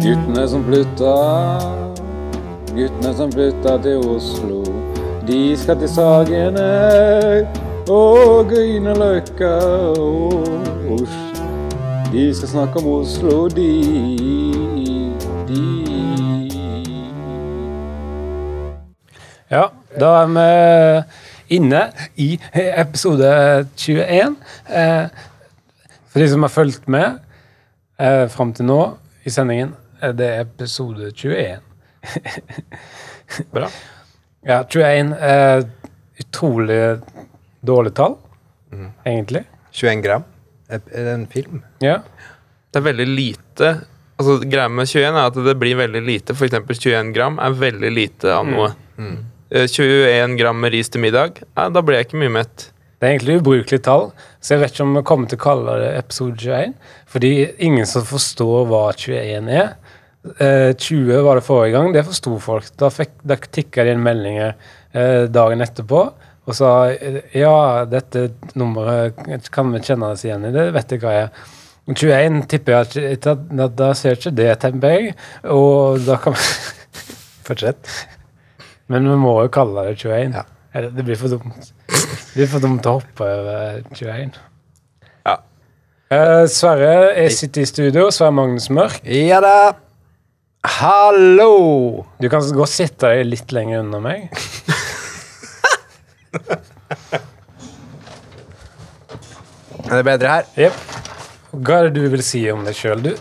Guttene som flytta, guttene som flytta til Oslo. De skal til Sagene og Grünerløkka og Oslo. De skal snakke om Oslo, de, de. Ja, da er vi inne i episode 21. Eh, for de som har fulgt med eh, fram til nå i sendingen, er det episode 21. Bra. Ja, 21 er utrolig dårlig tall, egentlig. 21 gram. Er er det en film? Ja. Det er veldig lite Altså Greia med 21 er at det blir veldig lite. For eksempel 21 gram er veldig lite av noe. Eh, 21 gram med ris til middag, ja, da blir jeg ikke mye mett. Det er egentlig ubrukelig tall, så jeg vet ikke om vi kommer til å kalle det episode 21. Fordi ingen som forstår hva 21 er. Eh, 20 var det forrige gang, det forsto folk. Da, fikk, da tikka de inn meldinger eh, dagen etterpå og sa ja, dette nummeret kan vi kjenne oss igjen i, det vet jeg hva jeg er. 21 tipper jeg at- at da, da ser ikke det, tenker jeg. Og da kan vi Fortsett. Men vi må jo kalle det 21. Ja. Det blir for dumt. Det blir for dumt å hoppe over 21. Ja. Eh, Sverre, er sitter i studio. Sverre Magnus Mørk. Ja da! Hallo! Du kan gå og sitte deg litt lenger unna meg. Er det bedre her? Jep. Hva er det du vil si om deg sjøl? Du,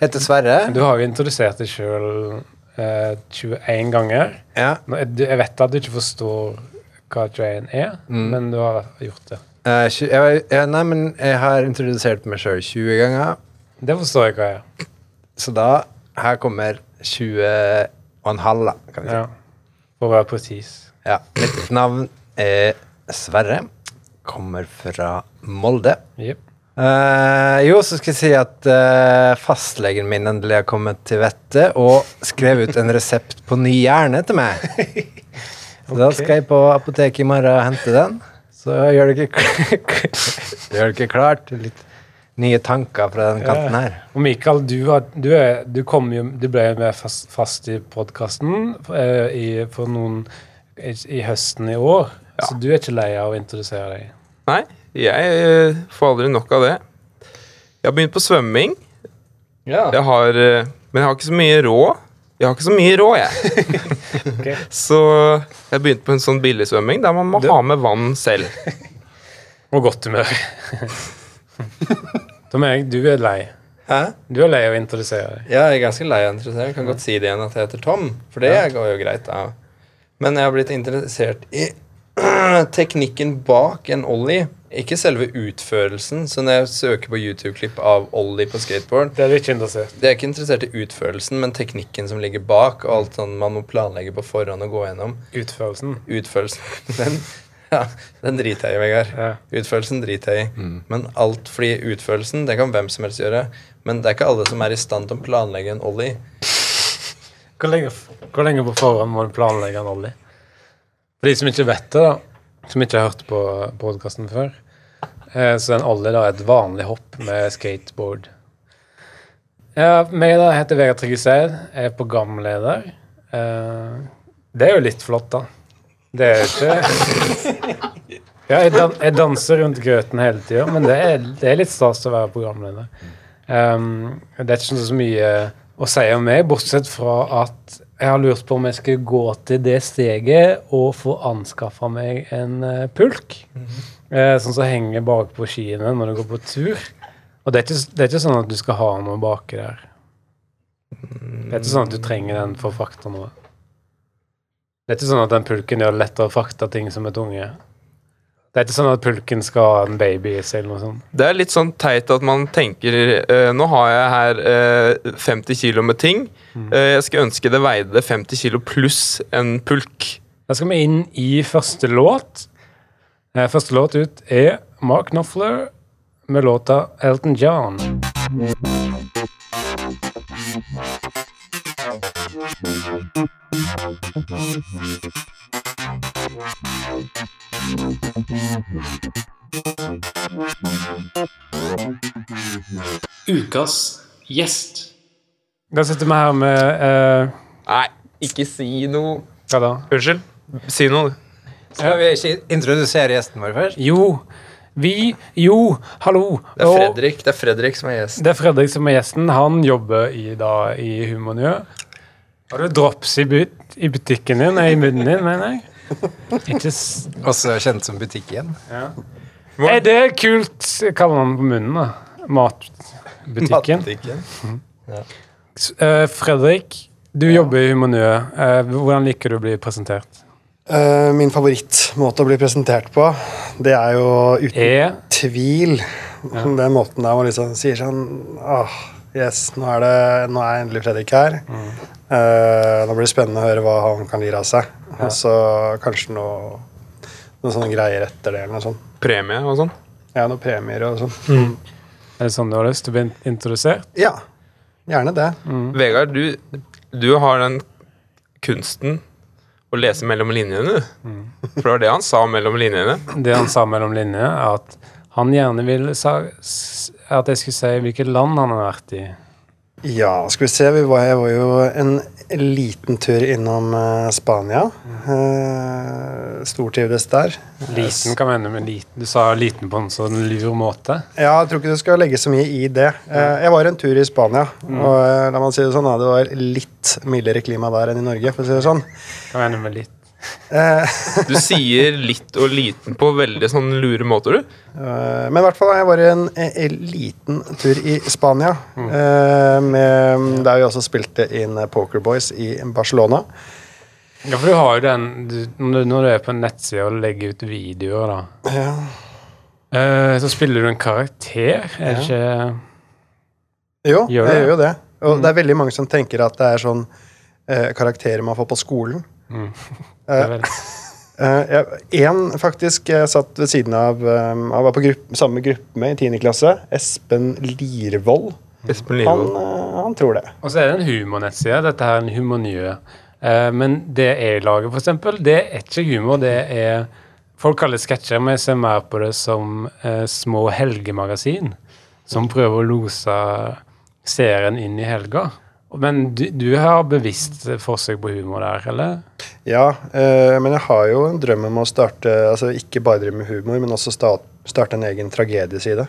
Heter Sverre. du har jo introdusert deg sjøl eh, 21 ganger. Ja. Nå, jeg, du- jeg vet at du ikke forstår hva 21 er, men du har gjort det. Eh, tju- jeg, jeg, nei, men jeg har introdusert meg sjøl 20 ganger, Det forstår jeg hva er. så da Her kommer 20 og en halv, da, kan vi si. Ja. For å være presis. Ja. Mitt navn er Sverre. Kommer fra Molde. Jep. Uh, jo, så skal jeg si at uh, fastlegen min endelig har kommet til vettet og skrev ut en resept på ny hjerne til meg. Så da skal jeg på apoteket i morgen og hente den. Så gjør det ikke, gjør det ikke klart. Litt nye tanker fra den kanten her. Og Mikael, du, har, du, er, du, kom jo, du ble med fast, fast i podkasten eh, i, for noen i, i høsten i år. Ja. Så du er ikke lei av å introdusere deg? Nei, jeg eh, får aldri nok av det. Jeg har begynt på svømming. Ja. Jeg har, eh, men jeg har ikke så mye råd. Jeg har ikke så mye råd, jeg. okay. Så jeg begynte på en sånn billigsvømming der man må Du- ha med vann selv. Og godt humør. Tom Erik, du er lei. Hæ? Du er lei av å introdusere deg. Ja, jeg er ganske lei av å interessere. Jeg kan godt si det igjen at jeg heter Tom, for det går jo greit. Ja. Men jeg har blitt interessert i teknikken bak en ollie. Ikke selve utførelsen. Så når jeg søker på YouTube-klipp av ollie på skateboard, Det er ikke interessert det er ikke interessert i utførelsen, men teknikken som ligger bak, og alt sånn man må planlegge på forhånd og gå gjennom. Utførelsen. Utførelsen, den, ja, den driter jeg i, Vegard. Ja. Utførelsen driter jeg i. Men alt fordi utførelsen, det kan hvem som helst gjøre. Men det er ikke alle som er i stand til å planlegge en ollie. Hvor lenge, hvor lenge på forhånd må du planlegge en ollie? For de som ikke vet det, da, som ikke har hørt på podkasten før, eh, så en ollie da er et vanlig hopp med skateboard. Ja, meg da heter Vegard Tryggeseid, er programleder. Eh, det er jo litt flott, da. Det er jo ikke Ja, jeg, dan jeg danser rundt grøten hele tida, men det er, det er litt stas å være programleder. Um, det er ikke så mye å si om meg, bortsett fra at jeg har lurt på om jeg skal gå til det steget og få anskaffa meg en eh, pulk. uh, sånn som henger bak på skiene når du går på tur. Og det er, ikke, det er ikke sånn at du skal ha noe baki der. Det er ikke sånn at du trenger den for å frakte noe. Det er ikke sånn at den pulken gjør det lettere å frakte ting som er tunge. Det er ikke sånn at pulken skal ha en baby eller noe sånt. Det er litt sånn teit at man tenker eh, Nå har jeg her eh, 50 kilo med ting. Eh, jeg skulle ønske det veide 50 kilo pluss en pulk. Da skal vi inn i første låt. Eh, Første låt ut er Mark Knopfler med låta Elton John. Ukas gjest. Da sitter vi her med eh, Nei, ikke si noe. Hva da? Unnskyld. Si noe. Skal vi ikke introdusere gjesten vår først? Jo, vi Jo, hallo. Det er Fredrik, det er Fredrik som er gjesten. Det er Fredrik som er gjesten. Han jobber i, da, i Humornø. Har du drops i, but i butikken din? Nei, i munnen din, mener jeg? Ikke s Også kjent som Butikken. Er det kult? Kaller man det på munnen, da? Matbutikken. Matbutikken. ja. eh, Fredrik, du jobber i Humanø. Uh, hvordan liker du å bli presentert? Eh, min favorittmåte å bli presentert på, det er jo uten e. tvil den måten der man liksom sier sånn Åh, yes, nå er, det, nå er endelig Fredrik her. Eh, nå blir det spennende å høre hva han kan lire av seg. Og så kanskje noe, noen sånne greier etter det, eller noe sånt. Premie og sånn. Ja, noen premier og sånn. er det sånn du har lyst til å bli introdusert? Ja, gjerne det. Vegard, du, du har den kunsten å lese mellom linjene, du. For det var det han sa mellom linjene. Det han sa mellom linjene, er at han gjerne ville sa, at jeg skulle si hvilket land han har vært i. Ja, skal vi se. Vi var, jeg var jo en liten tur innom uh, Spania. Uh, Stortrivdes der. Liten kan mene med liten. Du sa liten på en sånn lur måte. Ja, jeg tror ikke du skal legge så mye i det. Uh, jeg var en tur i Spania, og eh, la meg si det sånn, det var litt mildere klima der enn i Norge. for å si det sånn. Kan mene med litt. Eh, Du sier litt og liten på veldig sånn lure måter, du. eh, men i hvert fall, jeg var en, en liten tur i Spania. Mm. med, der vi også spilte inn Poker Boys i Barcelona. Ja, for du har jo den du, når, du, er på en nettside og legger ut videoer, da, Ja. eh, så spiller du en karakter. Er det ikke Jo, Gjør jeg det? gjør jo det. Og det er veldig mange som tenker at det er sånn eh, karakterer man får på skolen. Mm. Én Uh, en faktisk jeg satt ved siden av um, Han var på grupp, samme gruppe med i 10. klasse. Espen Lirvold. Espen Han, uh, han tror det. Og så er det en humornettside. Dette her er en humornye. Eh, men det jeg lager, eksempel, det er ikke humor. Det er Folk kaller det sketsjer, men jeg ser mer på det som eh, små helgemagasin. Som prøver å lose serien inn i helga. Men du, du har bevisst forsøk på humor der, eller? Ja, uh, men jeg har jo en drøm om å starte Altså ikke bare drive med humor, men også start, starte en egen tragedieside.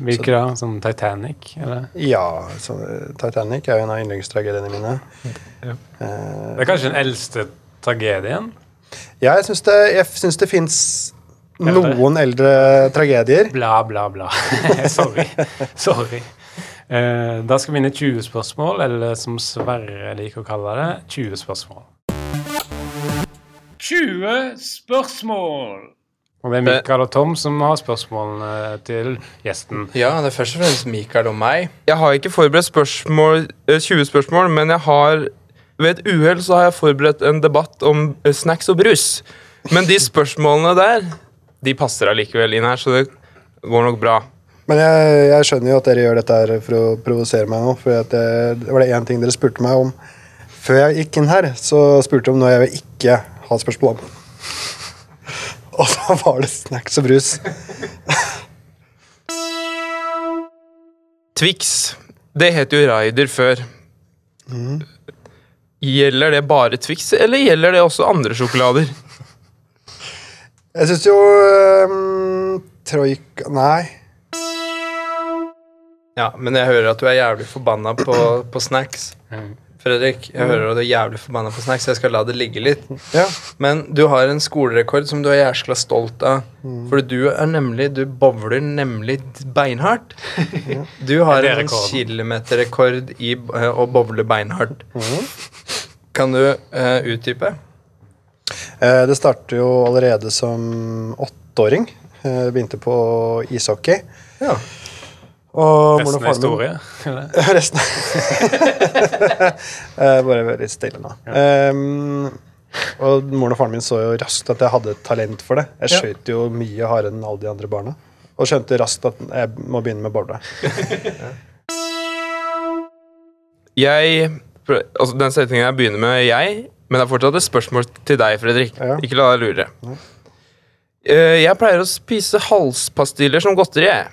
Hvilke da? Som Titanic? Eller? Ja, så, uh, Titanic er jo en av yndlingstragediene mine. Ja. Uh, Det er kanskje den eldste tragedien? ja, jeg syns det, jeg syns det fins noen eldre tragedier. Bla, bla, bla. Sorry. Sorry. Eh, da skal vi inn i 20 spørsmål, eller som Sverre liker å kalle det, 20 spørsmål. 20 spørsmål! Og det er Mikael og Tom som har spørsmålene til gjesten. Ja, det er først og fremst Mikael og meg. Jeg har ikke forberedt spørsmål, eh, 20 spørsmål, men jeg har ved et uhell så har jeg forberedt en debatt om eh, snacks og brus. Men de spørsmålene der, de passer allikevel inn her, så det går nok bra. Men jeg, jeg skjønner jo at dere gjør dette her for å provosere meg nå. For at det, det var det én ting dere spurte meg om før jeg gikk inn her. Så spurte de om noe jeg vil ikke ha spørsmål om. Og da var det snacks og brus. Twix, det het jo Raider før. Gjelder det bare Twix, eller gjelder det også andre sjokolader? Jeg syns jo um, Troika Nei. Ja, men jeg hører at du er jævlig forbanna på, på snacks. Fredrik, jeg hører at du er jævlig forbanna på snacks. Jeg skal la det ligge litt. Ja. Men du har en skolerekord som du er jæskla stolt av. For du er nemlig Du bowler nemlig beinhardt. Du har Er en rekorden? kilometerrekord i eh, å bowle beinhardt. Kan du eh, utdype? Eh, det startet jo allerede som åtteåring. Eh, begynte på ishockey. Ja. Og Resten er historie. Resten Eh, Bare litt stille nå. Ehm, og moren og faren min så jo raskt at jeg hadde talent for det. Jeg skøyt jo mye hardere enn alle de andre barna. Og skjønte raskt at jeg må begynne med bowle. Jeg Altså, den setningen jeg begynner med jeg, men det er fortsatt et spørsmål til deg, Fredrik. Ja. Ikke la deg lure. Eh, jeg pleier å spise halspastiller som godteri. jeg.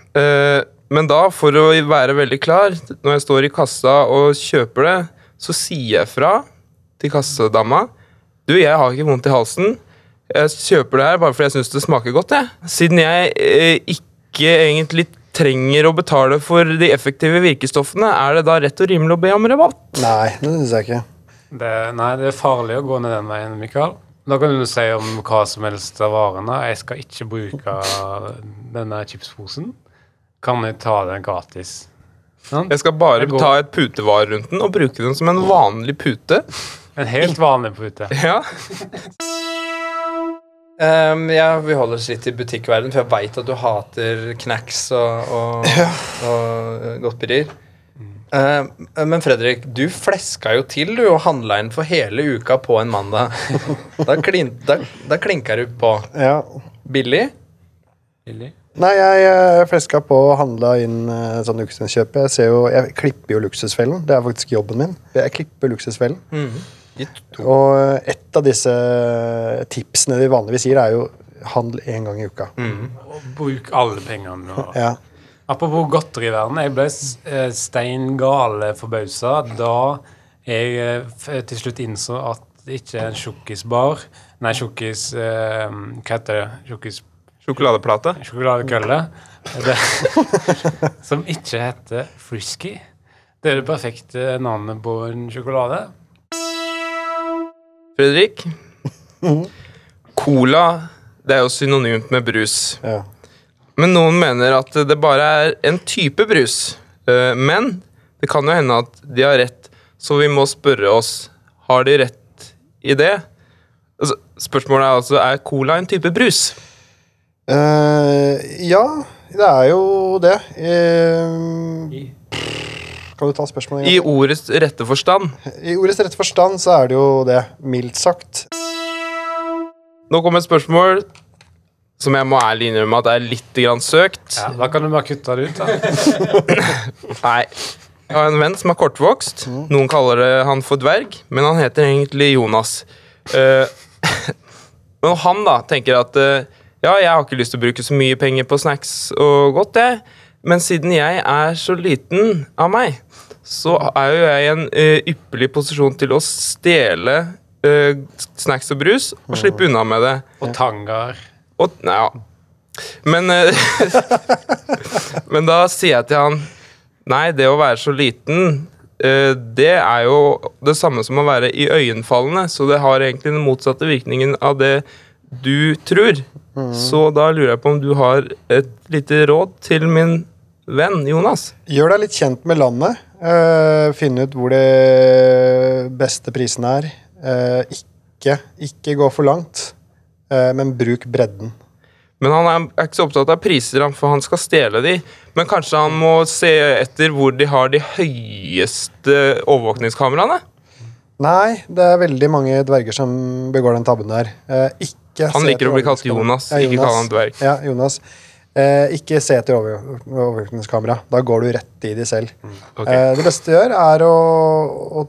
Men da, for å være veldig klar, når jeg står i kassa og kjøper det, så sier jeg fra til kassadama Du, jeg har ikke vondt i halsen. Jeg kjøper det her bare fordi jeg syns det smaker godt. Jeg. Siden jeg eh, ikke egentlig trenger å betale for de effektive virkestoffene, er det da rett og rimelig å be om rabatt? Nei, det syns jeg ikke. Det, nei, det er farlig å gå ned den veien, Mikael. Da kan du si om hva som helst av varene. Jeg skal ikke bruke denne chipsposen. Kan jeg ta den gratis? Sant? Jeg skal bare jeg ta et putevare rundt den og bruke den som en vanlig pute. En helt vanlig pute. Ja, um, ja, vi holder oss litt i butikkverden, for jeg veit at du hater knacks og, og, og eh, godterier. Uh, men Fredrik, du fleska jo til du og handla inn for hele uka på en mandag. Da, klin, da, da klinka du på. Ja. Billig? Billig. Nei, jeg eh, fleska på og handla inn eh, sånn luksuskjøp. Jeg, ser jo, jeg klipper jo Luksusfellen. Det er faktisk jobben min. Jeg klipper Luksusfellen. Og eh, et av disse tipsene de vanligvis gir, er jo handel én gang i uka. Og bruk alle pengene Og... Ja. Apropos godteriverden. Jeg ble steingale forbausa da jeg til slutt innså at det ikke er en tjukkisbar Nei, tjukkis eh, Hva heter det? Tjukkis sjokoladeplate. sjokoladekølle. Det, som ikke heter Frisky. Det er det perfekte navnet på en sjokolade. Fredrik? Cola det er jo synonymt med brus. Ja. Men noen mener at det bare er en type brus. Eh, Men det kan jo hende at de har rett, så vi må spørre oss har de rett i det. Altså, spørsmålet er altså er cola en type brus. Eh, ja, det er jo det. Eh, kan du ta spørsmålet I ordets rette forstand. I ordets rette forstand så er det jo det. Mildt sagt. Nå kommer et spørsmål som jeg må ærlig innrømme at er litt grann søkt. Ja, da kan du bare kutte det ut. da. Nei. Jeg har en venn som er kortvokst. Noen kaller det han for dverg, men han heter egentlig Jonas. Uh, men han da tenker at eh, ja, jeg har ikke lyst til å bruke så mye penger på snacks og godt, jeg. Men siden jeg er så liten av meg, så er jo jeg i en uh, ypperlig posisjon til å stjele uh, snacks og brus og slippe unna med det. Og tangaer. Og, ja. Men uh, Men da sier jeg til han Nei, det å være så liten Det er jo det samme som å være iøynefallende, så det har egentlig den motsatte virkningen av det du tror. Så da lurer jeg på om du har et lite råd til min venn Jonas. Gjør deg litt kjent med landet. Uh, Finn ut hvor det beste prisen er. Uh, ikke, ikke gå for langt, uh, men bruk bredden. Men han er, ikke så opptatt av priser, for han skal stjele de. Men kanskje han må se etter hvor de har de høyeste overvåkningskameraene? Nei, det er veldig mange dverger som begår den tabben der. Eh, ikke Han liker å bli kalt etter Jonas, ikke kall han dverg. Ja, Jonas. Eh, ikke se etter over- overvåkningskamera. Da går du rett i de selv. Ok. Eh, det beste du gjør, er å, å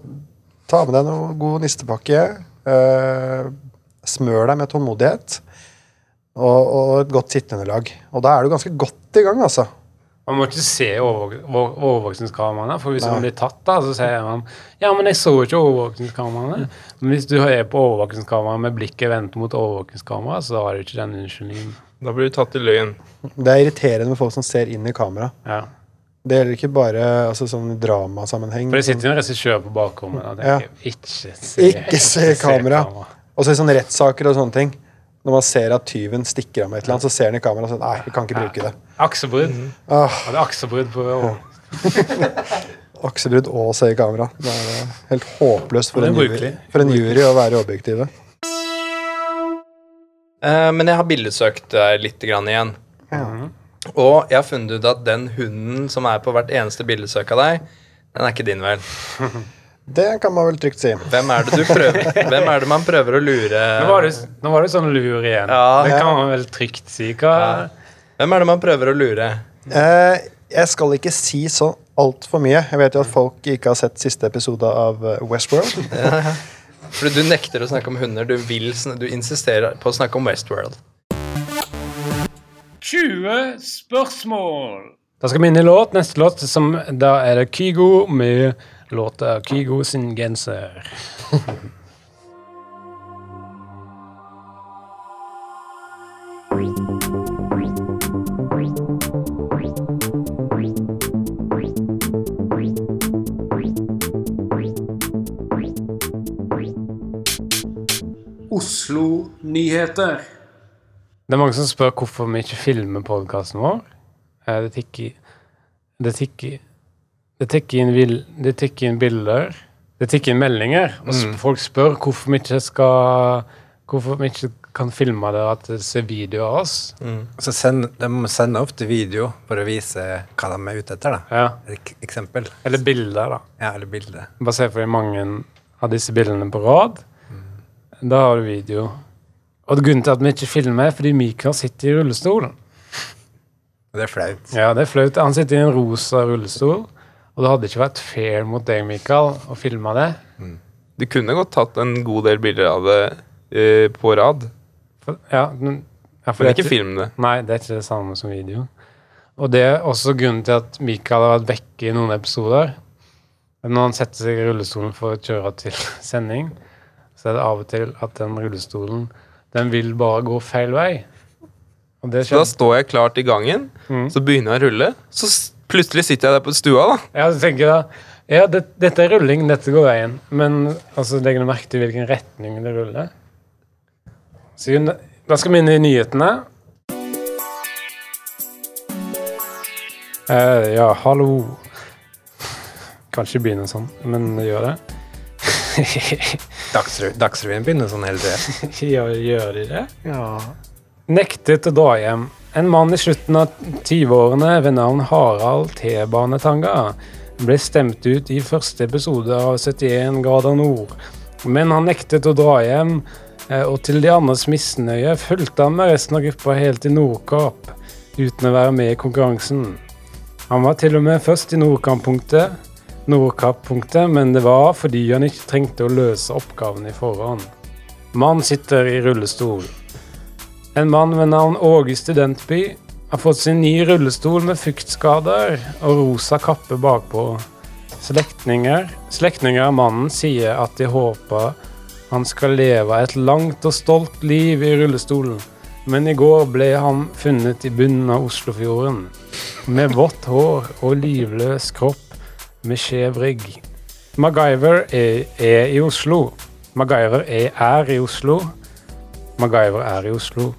ta med deg noe god nistepakke. Eh, smør deg med tålmodighet. Og, og et godt sitteunderlag. Og da er du ganske godt i gang, altså. Man må ikke se over- overvåkningskameraene, for hvis man blir tatt, da, så sier man ja, men jeg så ikke overvåkningskameraene. Men hvis du er på overvåkningskamera med blikket vendt mot overvåkningskameraet, så har du ikke den unnskyldningen. Da blir du tatt i løgn. Det er irriterende med folk som ser inn i kamera. Ja. Det gjelder ikke bare altså, sånn dramasammenheng. For det sitter jo en regissør på bakrommet og tenker ikke se, Ikke se kamera. Og så i sånne rettssaker og sånne ting. Når man ser at tyven stikker av med et eller annet, så ser han i kamera og sier nei, vi kan ikke bruke det. Aksebrudd. Ah, det er aksebrudd på Aksebrudd og se i kamera. Det er eh, helt håpløst for en, jury, for en jury å være objektive. Uh, men jeg har bildesøkt deg litt grann igjen. Og jeg har funnet ut at den hunden som er på hvert eneste bildesøk av deg, den er ikke din, vel? Det kan man vel trygt si. Hvem er det du prøver Hvem er det man prøver å lure? Nå var det, nå var det sånn lur igjen. Ja. det kan man vel trygt si. Hva Hvem er det man prøver å lure? Eh, jeg skal ikke si så altfor mye. Jeg vet jo at folk ikke har sett siste episode av Westworld. Westworld. For du nekter å snakke om hunder. Du, vil, du insisterer på å snakke om Westworld. 20 spørsmål! Da skal vi inn i låt. Neste låt som, da er det Kygo med låta 'Kygo sin genser'. Oslo-nyheter. Det er mange som spør hvorfor vi ikke filmer podkasten vår. Eh, Det tikker Det tikker Det tikker inn, vil- det tikker inn bilder. Det tikker inn meldinger. Og mm. folk spør hvorfor vi ikke skal Hvorfor vi ikke kan filme det at det ser video av oss. Så send, de må sende ofte video for å vise hva de er ute etter. da. Ja. Ek eksempel. Eller bilder, da. Ja, eller bilder. Bare se for deg mange av disse bildene på rad. Da har du video. Og grunnen til at vi ikke filmer, er fordi Mikael sitter i rullestol. Det er flaut. Ja, det er flaut. Han sitter i en rosa rullestol, og det hadde ikke vært fair mot deg, Mikael, å filme det. Du kunne godt tatt en god del bilder av det eh, på rad, For, ja, men, ja, for men ikke film det. Nei, det er ikke det samme som video. Og det er også grunnen til at Mikael har vært vekke i noen episoder. Når han setter seg i rullestolen for å kjøre til sending, så er det av og til at den rullestolen den vil bare gå feil vei. Så da står jeg klart i gangen, Mm. så begynner jeg å rulle. Så plutselig sitter jeg der på stua, da. Ja, så tenker jeg da Ja, det, dette er rulling, dette går veien. Men altså, legger du merke til hvilken retning det ruller? Så da skal vi inn i nyhetene. Uh, ja, hallo. Kan ikke begynne sånn, men gjør det. Dagsrevyen begynner sånn hele tiden. ja, gjør de det? Ja. Nektet å dra hjem. En mann i slutten av 20-årene ved navn Harald T-banetanga ble stemt ut i første episode av 71 grader nord. Men han nektet å dra hjem, eh, og til de andres misnøye fulgte han med resten av gruppa helt til Nordkapp, uten å være med i konkurransen. Han var til og med først i Nordkapp-punktet, Nordkapp-punktet, men det var fordi han ikke trengte å løse oppgaven i forhånd. Mann sitter i rullestol. En mann ved navn Åge Studentby har fått sin nye rullestol med fuktskader og rosa kappe bakpå. Slektninger, slektninger av mannen sier at de håper han skal leve et langt og stolt liv i rullestolen, men i går ble han funnet i bunnen av Oslofjorden. Med vått hår og livløs kropp med skjev rygg. MacGyver er, er i Oslo. MacGyver er, er i Oslo. MacGyver er i Oslo.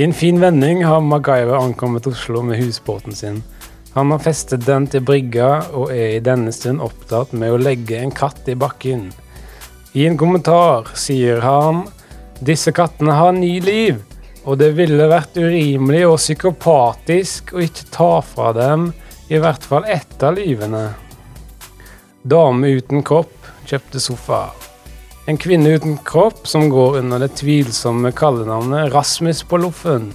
I en fin vending har MacGyver ankommet Oslo med husbåten sin. Han har festet den til brygga og er i denne stund opptatt med å legge en katt i bakken. I en kommentar sier han disse kattene har ny liv, og det ville vært urimelig og psykopatisk å ikke ta fra dem i hvert fall ett av livene. Dame uten kropp kjøpte sofa. En kvinne uten kropp som går under det tvilsomme kallenavnet Rasmus på Loffen,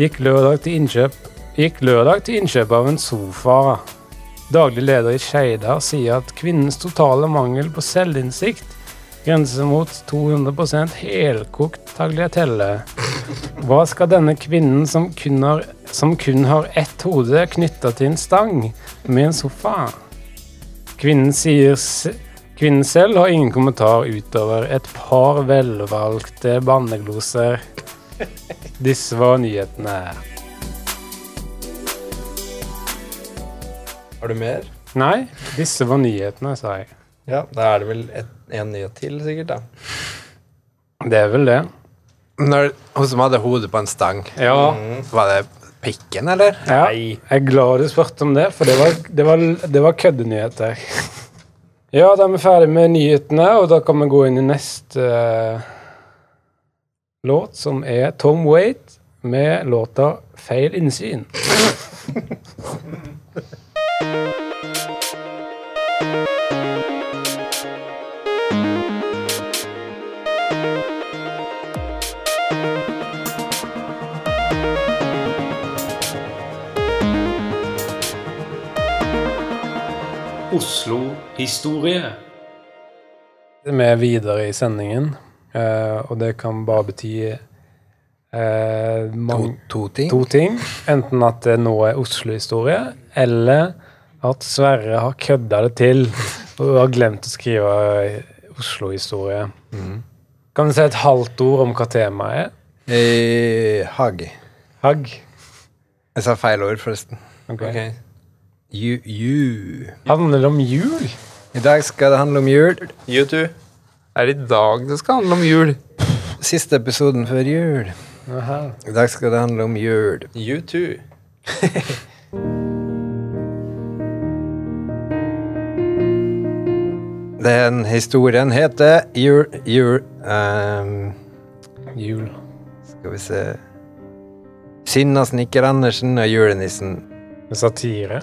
gikk lørdag til innkjøp, gikk lørdag til innkjøp av en sofa. Daglig leder i Skeidar sier at kvinnens totale mangel på selvinnsikt grenser mot 200% helkokt tagliatelle. Hva skal denne kvinnen som kun har, som kun har ett hode knytta til en stang, med en sofa? Kvinnen sier Kvinnen selv har ingen kommentar utover et par velvalgte bannegloser. Disse var nyhetene. Har du mer? Nei, disse var nyhetene, sa jeg. Ja, da er det vel et, en nyhet til, sikkert. da. Det er vel det. Når hun som hadde hodet på en stang, Ja. var det pikken, eller? ja. Jeg er glad du spurte om det, for det var, det var, det var køddenyheter. Ja, da er vi ferdig med nyhetene, og da kan vi gå inn i neste uh, låt, som er Tom Waite med låta 'Feil innsyn'. Oslo-historie. Vi er videre i sendingen, eh, og det kan bare bety eh, To, to ting. to ting. Enten at det nå er Oslo-historie, eller at Sverre har kødda det til og har glemt å skrive Oslo-historie. Kan du si et halvt ord om hva temaet er? Eh, hagg. Hagg? Jeg sa feil ord, forresten. Ok. okay. You, you. Handler det om jul? I dag skal det handle om jul. YouTube. Er det i dag det skal handle om jul? Siste episoden før jul. Aha. I dag skal det handle om jul. YouTube. Den historien heter Jul... Jul ehm, Jul. Skal vi se Sinnasnekker Andersen og julenissen. Satire?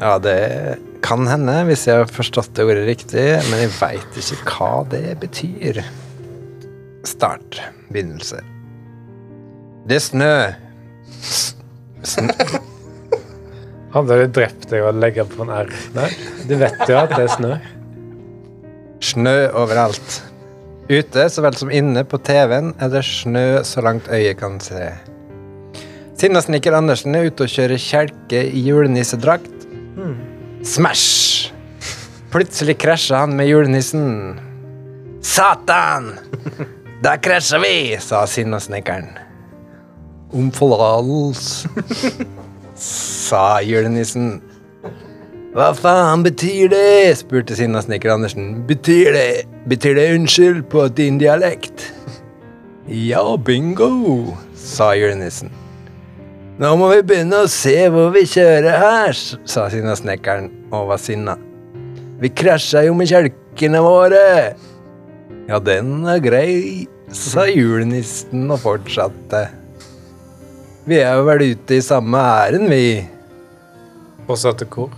Ja, det kan hende, hvis jeg har forstått det ordet riktig, men jeg veit ikke hva det betyr. Start. Begynnelse. Det er snø. S- Snø. Hadde de drept deg og legge på en R Nei, Du vet jo at det er snø. Snø overalt. Ute så vel som inne på TV-en er det snø så langt øyet kan se. Sinnasnekker Andersen er ute og kjører kjelke i julenissedrakt. Smash! Plutselig krasja han med julenissen. Satan! Der krasja vi, sa Sinnasnekkeren. Om sa julenissen. Hva faen betyr det? spurte Sinnasnekker Andersen. Betyr det Betyr det unnskyld på din dialekt? Ja, bingo, sa julenissen. Nå må vi begynne å se hvor vi kjører her, sa sa Sinnasnekkeren og var sinna. Vi krasja jo med kjelkene våre. Ja, den er grei, sa julenissen og fortsatte. Vi er jo vel ute i samme ærend, vi. Fortsatte hvor?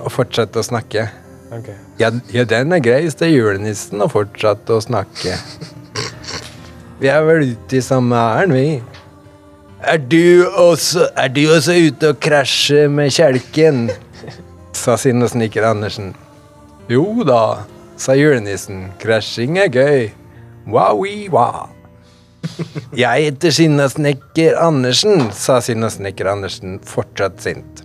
Og fortsatte å snakke. Okay. Ja, ja, den er grei, sa julenissen og fortsatte å snakke. Vi er vel ute i samme ærend, vi. Er du også, er du også ute og krasjer med kjelken? sa Sinnasnekker Andersen. Jo da, sa julenissen. Krasjing er gøy. Wowie-wa. Jeg heter Sinnasnekker Andersen, sa Sinnasnekker Andersen, fortsatt sint.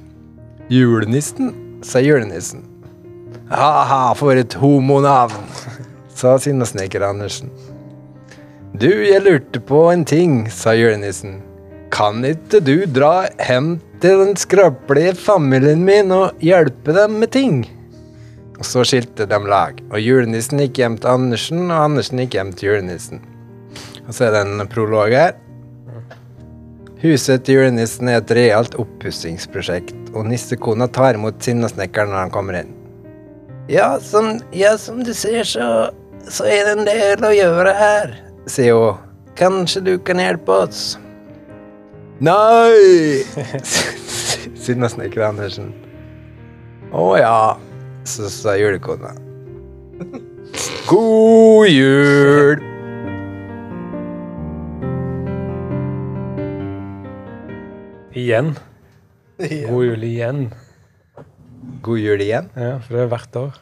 Julenissen, sa julenissen. Ha-ha, for et homonavn, sa Sinnasnekker Andersen. Du, jeg lurte på en ting, sa julenissen. Kan ikke du dra hjem til den skrøpelige familien min og hjelpe dem med ting? Og så skilte de lag, og julenissen gikk hjem til Andersen, og Andersen gikk hjem til julenissen. Og så er det en prolog her. Huset til julenissen er et realt oppussingsprosjekt, og nissekona tar imot sinnasnekkeren når han kommer inn. Ja, som, ja, som du ser, så, så er det en del å gjøre her, sier hun. Kanskje du kan hjelpe oss? Nei! Sinnasnekker Andersen. Å ja, så sa julekona. God jul! Igjen. God jul igjen. God jul igjen. Ja, for det er hvert år.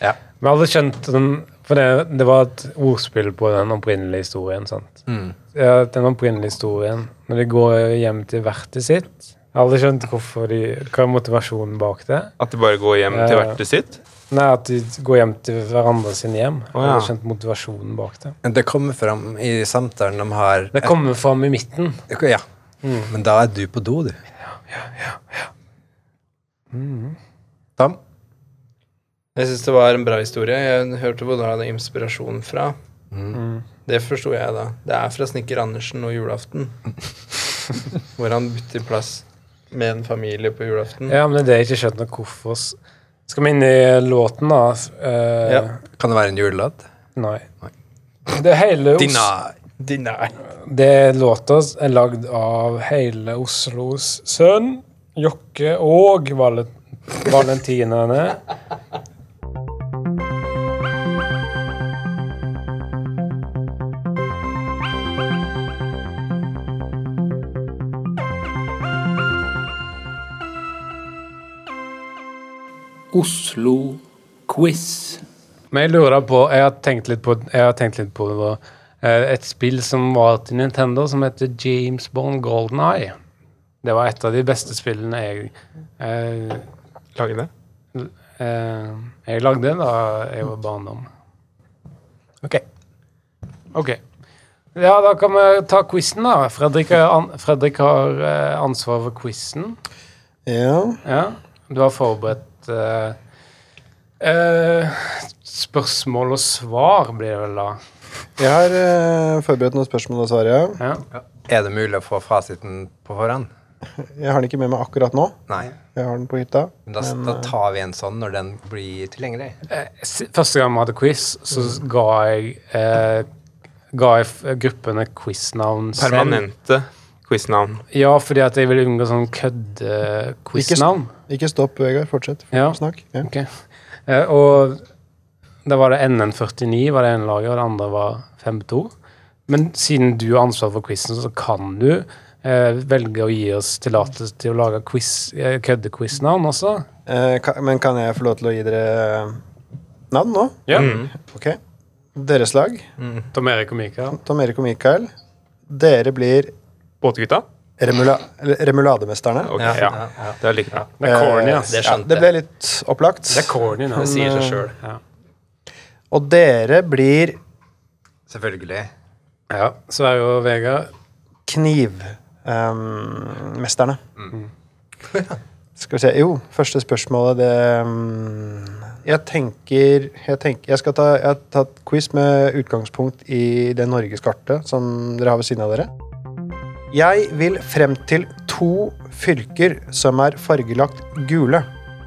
Ja. Vi hadde skjønt den For det, det var et ordspill på den opprinnelige historien. sant? Mm. Ja, den opprinnelige historien, når de går hjem til vertet sitt Jeg har aldri skjønt hvorfor de, hva er motivasjonen bak det. At de bare går hjem til Ja. vertet sitt? Nei, At de går hjem til hverandre sine hjem. Jeg har aldri skjønt motivasjonen bak det. Det kommer fram i samtalen de har Det kommer fram i midten. Ja. Men da er du på do, du. Tom? Jeg syns det var en bra historie. Jeg hørte hvor du hadde inspirasjon fra. Mm. Det forsto jeg da. Det er fra Snekker Andersen og julaften. hvor han bytter plass med en familie på julaften. Ja, men det er ikke skjønt skjønner hvorfor. Skal vi inn i låten, da? Uh, Ja. Kan det være en julelåt? Nei. Det er hele Os Dina. Deny. Det låta er lagd av hele Oslos sønn, Jokke og Valentinene Valentinerne. Oslo-quiz. Men jeg lurer på Jeg har tenkt litt på, jeg har tenkt litt på det, eh, et spill som var til Nintendo, som heter James Bond Golden Eye. Det var et av de beste spillene jeg eh, Lagde? eh, Jeg lagde da jeg var barndom. Ok. Ok. Ja, da kan vi ta quizen, da. Fredrik, an Fredrik har eh, ansvar for quizen. Ja. Ja. Du har forberedt eh, uh, spørsmål og svar, blir det vel da. Jeg har uh, forberedt noen spørsmål og svar, ja. Ja. Er det mulig å få fasiten på forhånd? Jeg har den ikke med meg akkurat nå. Nei. Jeg har den på hytta. Men da, Men, da eh, tar vi en sånn når den blir tilgjengelig. Eh, Første gang vi hadde quiz, så ga jeg eh, Ga jeg gruppene quiznavn selv. Permanente quiznavn. Ja, fordi at jeg vil unngå sånn kødde-quiznavn. Ikke stopp, Vegard. Fortsett. Ja. Snakk. Ja. Ok. Eh, og da var det NN49 var det ene laget, og det andre var 5-2. Men siden du har ansvar for quizen, så kan du eh, velge å gi oss tillatelse til å lage quiz, eh, kødde-quiznavn også. Eh, men kan jeg få lov til å gi dere navn nå? Ja. Mm. Ok. Deres lag, Tom Erik og Mikael. Tom Erik og Mikael. Dere blir Båtgutta? remula remulademesterne. Okay, Ja, ja. ja, ja. Det er like bra. Det er corny, ass. Det Ja, det ble litt opplagt. Det er corny nå. Det sier seg Men, sjøl. Ja. Og dere blir Selvfølgelig. ja. Så er jo Vega knivmesterne. Skal vi se Jo, første spørsmålet, det um, Jeg tenker Jeg, tenker, jeg skal ta Jeg har tatt quiz med utgangspunkt i det norgeskartet som dere har ved siden av dere. Jeg vil frem til to fylker som er fargelagt gule.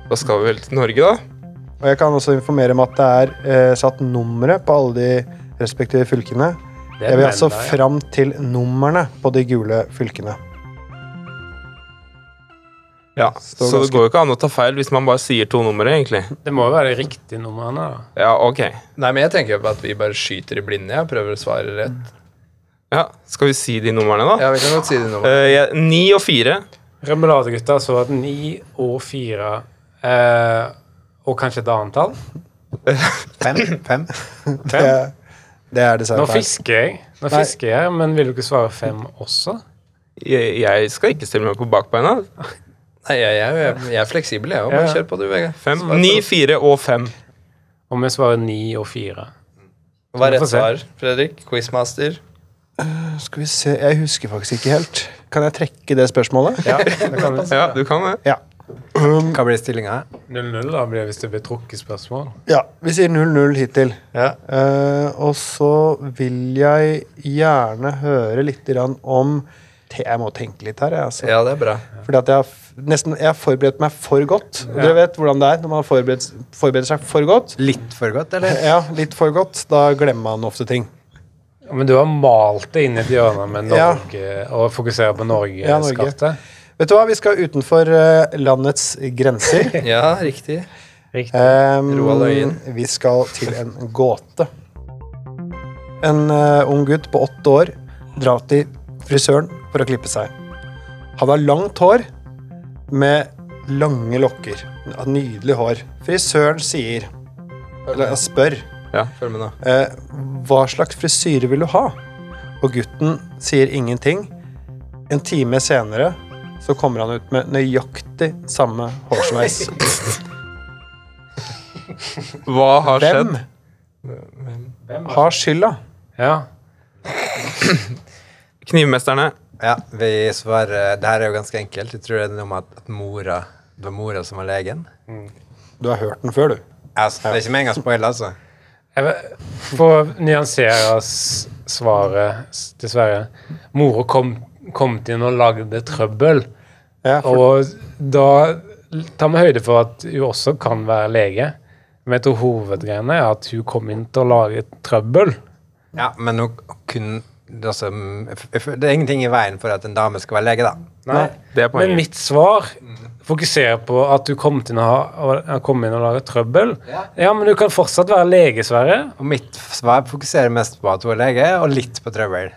Da skal vi vel til Norge, da? Og jeg kan også informere om at det er eh, satt numre på alle de respektive fylkene. Jeg vil altså ja. fram til numrene på de gule fylkene. Ja. Står Så det går jo ikke an å ta feil hvis man bare sier to numre, egentlig. Det må jo være riktig nummer, numrene, da. Ja, ok. Nei, men jeg tenker jo på at vi bare skyter i blinde. Jeg prøver å svare rett. Ja, Skal vi si de numrene, da? Ja, vi kan godt si de numrene. Eh, jeg- Ni og fire. Remoladegutta så at ni og fire eh, Og kanskje et annet tall. Fem? Fem? Det, det er Nå dessverre feil. fisker jeg, Nå fisker jeg, men vil du ikke svare fem også? Jeg, jeg skal ikke stille meg på bakbeina. Nei, jeg, jeg, jeg, er fleksibel, jeg òg. Bare Ja. kjør på, du, Vegard. Fem. Ni, fire og fem. Om jeg svarer ni og fire. Hva er rett svar, Fredrik? Quizmaster? Skal vi se, Jeg husker faktisk ikke helt. Kan jeg trekke det spørsmålet? Ja, det kan du. Ja, du kan det. Hva blir stillinga? 0-0 da blir det hvis det blir trukket spørsmål. Ja, Vi sier 0-0 hittil. Ja. Uh, og så vil jeg gjerne høre litt om Jeg må tenke litt her, jeg. Altså. ja, det er bra. Fordi at jeg har nesten Jeg har forberedt meg for godt. Og Dere vet hvordan det er når man forbereder, forbereder seg for godt. Litt for godt, eller? Ja, litt for godt. Da glemmer man ofte ting. Men du har malt det inn i et hjørne med Ja. Og fokuserer på Ja, Norge. Vet du hva, vi skal utenfor eh, landets grenser. Ja, riktig. Riktig. Um, Roald Øyen. Vi skal til en gåte. En uh, ung gutt på åtte år drar til frisøren for å klippe seg. Han har langt hår med lange lokker. Nydelig hår. Frisøren sier, eller spør, Følg med nå. eh, hva slags frisyre vil du ha? Og gutten sier ingenting. En time senere så kommer han ut med nøyaktig samme hårsveis. Hva har Hvem skjedd? har skylda? Ja. Knivmesterne. Ja, vi svarer Det her er jo ganske enkelt. Jeg tror det er noe med at, at mora Det var mora som var legen. Du har hørt den før, du. Altså, det er ikke med en gang spoil, altså. For å nyansere svaret, dessverre. Mora kom, kom inn og lagde trøbbel. Ja, for, Og da tar vi høyde for at hun også kan være lege. Men jeg tror hovedgreiene er at hun kom inn til å lage trøbbel. Ja, men hun kunne altså, Det er ingenting i veien for at en dame skal være lege, da. Nei. Det er Men mitt svar fokuserer på at du kom, til å ha, kom inn og lage trøbbel. Ja, men du kan fortsatt være lege, Sverre. Og mitt svar fokuserer mest på at hun er lege, og litt på trøbbel.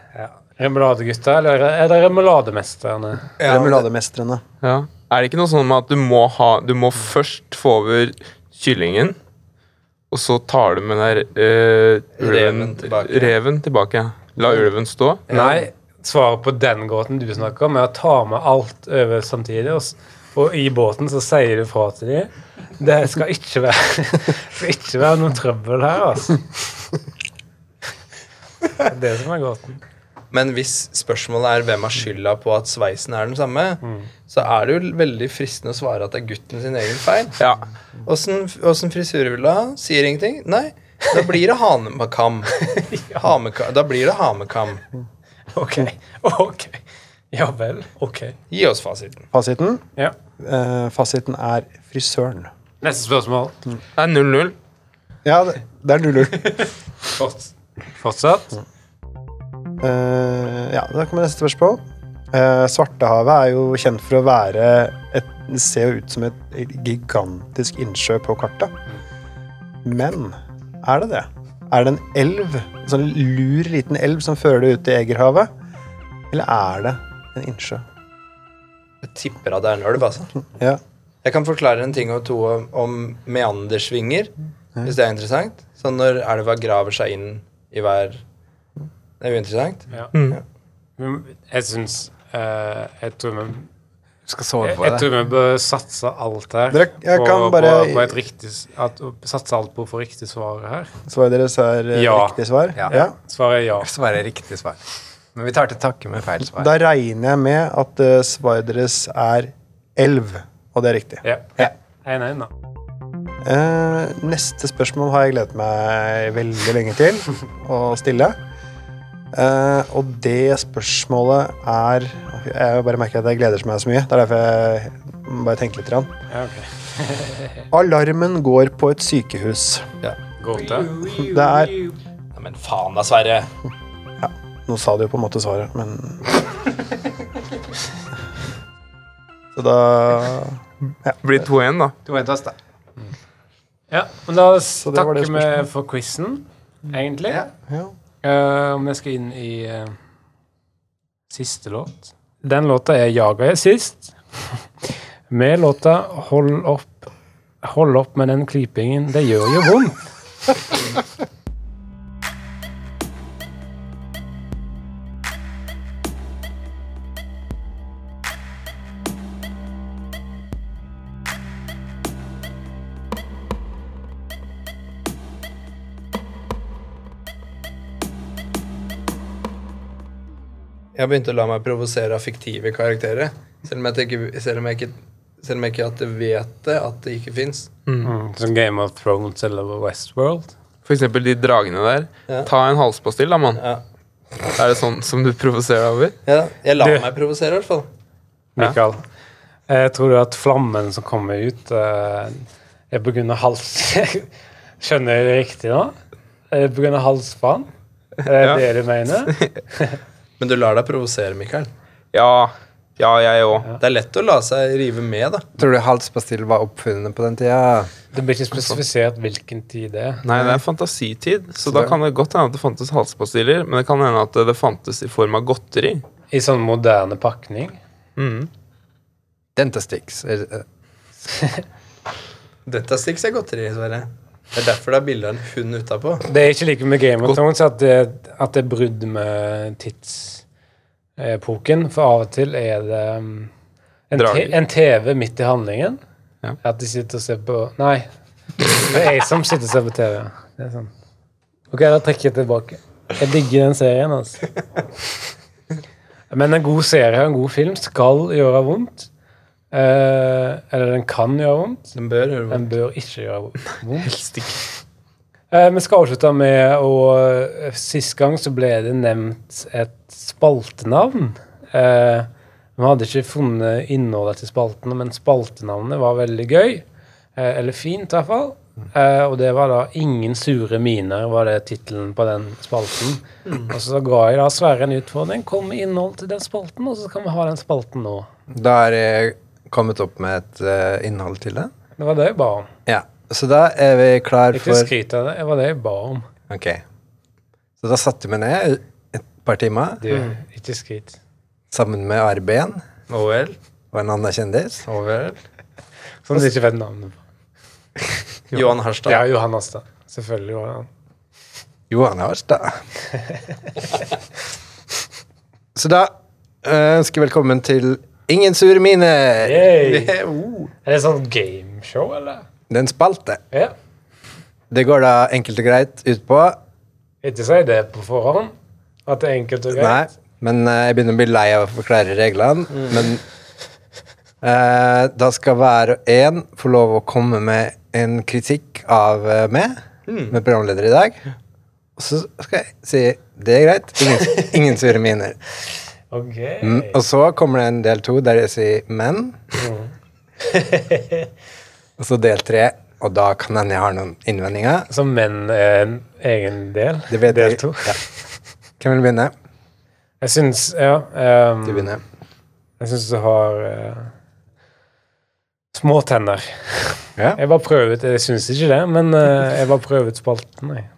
Remoladegutta, eller er det remolademesterne? remulademesterne. Ja. Er det ikke noe sånn med at du må ha Du må først få over kyllingen, og så tar du med den der eh, Reven tilbake. Reven tilbake. La ulven stå. Nei, svaret på den gåten du snakker om, er å ta med alt over samtidig. Og, s- og i båten så sier du fra til dem det skal ikke være, skal ikke være noe trøbbel her, altså. Det er det som er gåten. Men hvis spørsmålet er hvem har skylda på at sveisen er den samme, så er det jo veldig fristende å svare at det er gutten sin egen feil. Ja. Åssen åssen frisyre vil du ha? Sier ingenting? Nei. Da blir det hanekam. ja. da blir det hamekam. Ok. Ok. Ja vel. Ok. Gi oss fasiten. Fasiten? Ja. Eh, fasiten er frisøren. Neste spørsmål. Det er 0-0. Ja, det, det er 0-0. Forts- Fortsatt. Eh, ja, da kommer neste spørsmål. Eh, Svartehavet er jo kjent for å være et Det ser jo ut som et gigantisk innsjø på kartet. Men er det det? Er det en elv, en sånn lur liten elv som fører det ut i Egerhavet? Eller er det en innsjø? Jeg tipper at det er en elv, altså. Ja. Jeg kan forklare en ting og to om, meandersvinger, meandersvinger, hvis det er interessant. Sånn når elva graver seg inn i hver Det er jo interessant. Ja. Mm. Jeg syns uh, Jeg tror vi Skal sove jeg, på jeg det. tror vi bør satse alt her Dere- jeg på, kan bare- på, på et riktig at, Satse alt på å få riktig svar her. Svaret deres er eh, Ja. riktig svar? Ja. Svaret er ja. Svaret er riktig svar. Men vi tar til takke med feil svar. Da regner jeg med at uh, svaret deres er elv, og det er riktig. Ja. Ja. En, en, da. Eh, neste spørsmål har jeg gledet meg veldig lenge til å stille. Uh, og det spørsmålet er Jeg bare merker at jeg gleder meg så mye. Det er derfor jeg må bare tenker litt. Rann. Ja, okay. Alarmen går på et sykehus. Ja. Gåte. Det er Ja, men faen da, Sverre. Nå sa de jo på en måte svaret, men Så da Blir 2-1, da. Du venter oss, da. Ja, men da takker vi for quizen, egentlig. Ja. Ja. Uh, Om vi skal inn i uh, siste låt. Den låta er 'Jaga jeg sist'. Med låta 'Hold opp Hold opp med den klypingen, det gjør jo vondt'. Jeg begynte å la meg provosere av fiktive karakterer. Selv om jeg ikke, selv om jeg ikke, selv om jeg ikke at jeg vet det, at det ikke fins. Mm, som Game of Thrones eller Westworld. For eksempel de dragene der. Ja. Ta en halspastill, da, mann. Ja. Er det sånn som du provoserer over? ja, jeg lar Du- meg provosere, i hvert fall. Mikael, eh, tror du at flammen som kommer ut, eh, er på grunn av hals... Skjønner jeg det riktig nå? Er det på grunn av halsbrann? Er det Ja. det du mener? Men du lar deg provosere, Mikael. Ja. Ja, jeg òg. Det er lett å la seg rive med, da. Tror du halspastill var oppfunnet på den tida? Det blir ikke spesifisert hvilken tid det er. Nei, det er fantasitid, så da kan det godt hende at det fantes halspastiller, men det kan hende at det fantes i form av godteri. I sånn moderne pakning. Mm. Dentastix. Dentastix er godteri, Sverre. Det er derfor det er bilde av en hund utapå. Det er ikke like med Game of. Thrones at det, at det er brudd med tidsepoken, for av og til er det um, en, te, en TV midt i handlingen. Ja. At de sitter og ser på Nei, det er jeg som sitter og ser på TV. Det er sånn. Ok, da trekker jeg tilbake. Jeg digger den serien, altså. Men en god serie og en god film skal gjøre vondt. Eh, eller den kan gjøre vondt. Den bør gjøre Den bør ikke gjøre vondt. Helst ikke. Eh, vi skal avslutte med å eh, Sist gang så ble det nevnt et spaltenavn. Eh, vi hadde ikke funnet innholdet til spaltene, men spaltenavnet var veldig gøy. Eh, eller fint, i hvert fall. Eh, og det var da 'Ingen sure miner', var det tittelen på den spalten. Og så ga jeg da Sverre en utfordring. Kom med innhold til den spalten, og så kan vi ha den spalten nå. Da er jeg kommet opp med et uh, innhold til det. Det var det jeg ba om. Ja, Så da er vi klar Ikke for skryt av det. Det var det jeg ba om. Ok. Så da satte vi ned et par timer Du, ikke skryt. sammen med Arben Å vel. og en annen kjendis. Å vel. Som du ikke vet navnet på. Johan Harstad. Ja, Johan Harstad. Selvfølgelig var han. Johan Harstad. Så da eh, ønsker jeg velkommen til Ingen sure miner. Oh. Er det sånn gameshow, eller? Det er en spalte. Ja. Det går da enkelt og greit ut på Ikke si det på forhånd. At det er enkelt og greit. Nei, men uh, jeg begynner å bli lei av å forklare reglene. Men uh, da skal hver og en få lov å komme med en kritikk av uh, meg, med programleder i dag. Og så skal jeg si det er greit. Ingen, ingen sure miner. Ok. Mm, og så kommer det en del to der jeg sier men. og så del tre, og da kan hende jeg har noen innvendinger. Så menn er en egen del? Del jeg. to? Ja. Hvem vil begynne? Jeg syns Ja. Um, Du begynner. jeg syns du har uh, små tenner. Ja. Jeg bare prøvde Jeg syns ikke det, men uh, jeg bare prøvde spalten, jeg.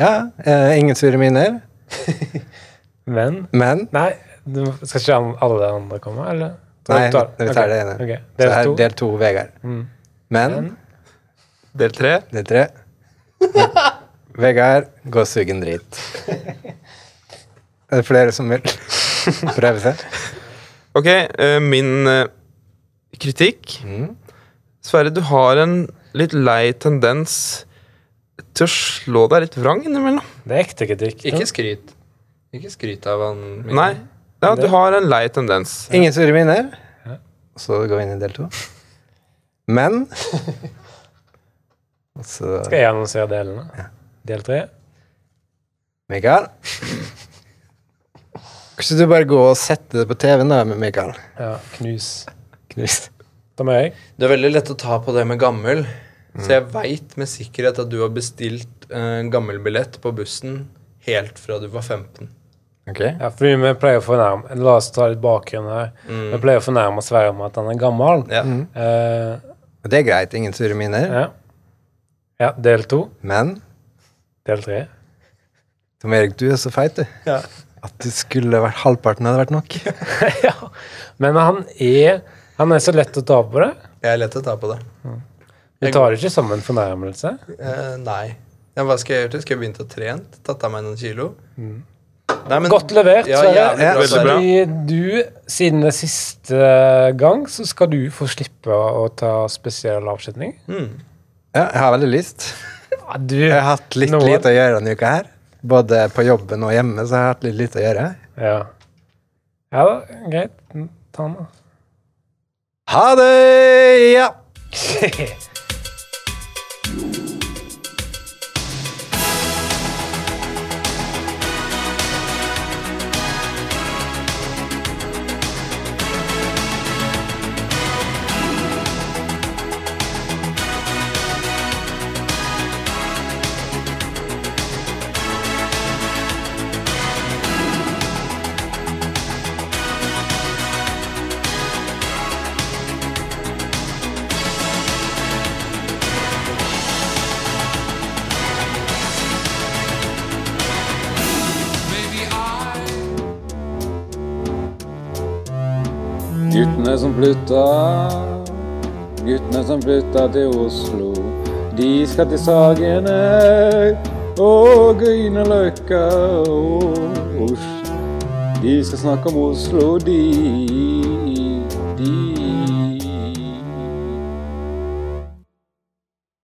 ja Uh, ingen sure miner. Men Men Nei, du, skal ikke alle de andre komme, eller? Nei, vi tar okay. det ene. Okay. så Del er to. del to Vegard. Mm. Men Men? Del tre. del tre Vegard, gå og sug en drit. Er det flere som vil prøve seg? Ok, eh, min eh, kritikk Mm. Sverre, du har en litt lei tendens til å slå deg litt vrang innimellom. Det er ekte kritikk. Ikke skryt. Ikke skryt av han. Nei. Ja, du har en lei tendens. Ingen sure miner. Så går vi inn i del to. Men så Skal jeg annonsere delene? Del tre? Mikael. Kanskje du bare går og setter det på TV-en da, med Mikael? Ja. Knus. Knus. Da må jeg. Det er veldig lett å ta på det med gammel. Så jeg veit med sikkerhet at du har bestilt uh, gammelbillett på bussen helt fra du var 15. Ok. Ja, fordi vi pleier å fornærme La oss ta litt bakgrunn her. Vi pleier å fornærme Sverre med at han er gammel. Ja. Mm. Og det er greit. Ingen sure miner. ja. ja. Del to. Men Del tre. Tom Erik, du er så feit, du. Ja. At det skulle vært halvparten hadde vært nok. ja. Men han er Han er så lett å ta på det. Jeg er lett å ta på det. Du tar det ikke som en fornærmelse. Uh, nei. Ja, hva skal jeg gjøre til? Skal jeg begynne å trene? Tatt av meg noen kilo? Nei, men- Godt levert, Sverre. Ja, bra, Fordi du, siden det siste gang, så skal du få slippe å ta spesiell avslutning. Mm. Ja, jeg har veldig lyst. Ja, du Jeg har hatt litt noen... lite å gjøre denne uka her. Både på jobben og hjemme, så jeg har hatt litt lite å gjøre. Ja. Ja da, greit. Ta den, da. Ha det! Ja. flytta, guttene som flytta til Oslo. De skal til Sagene og Grünerløkka og Oslo. De skal snakke om Oslo, de.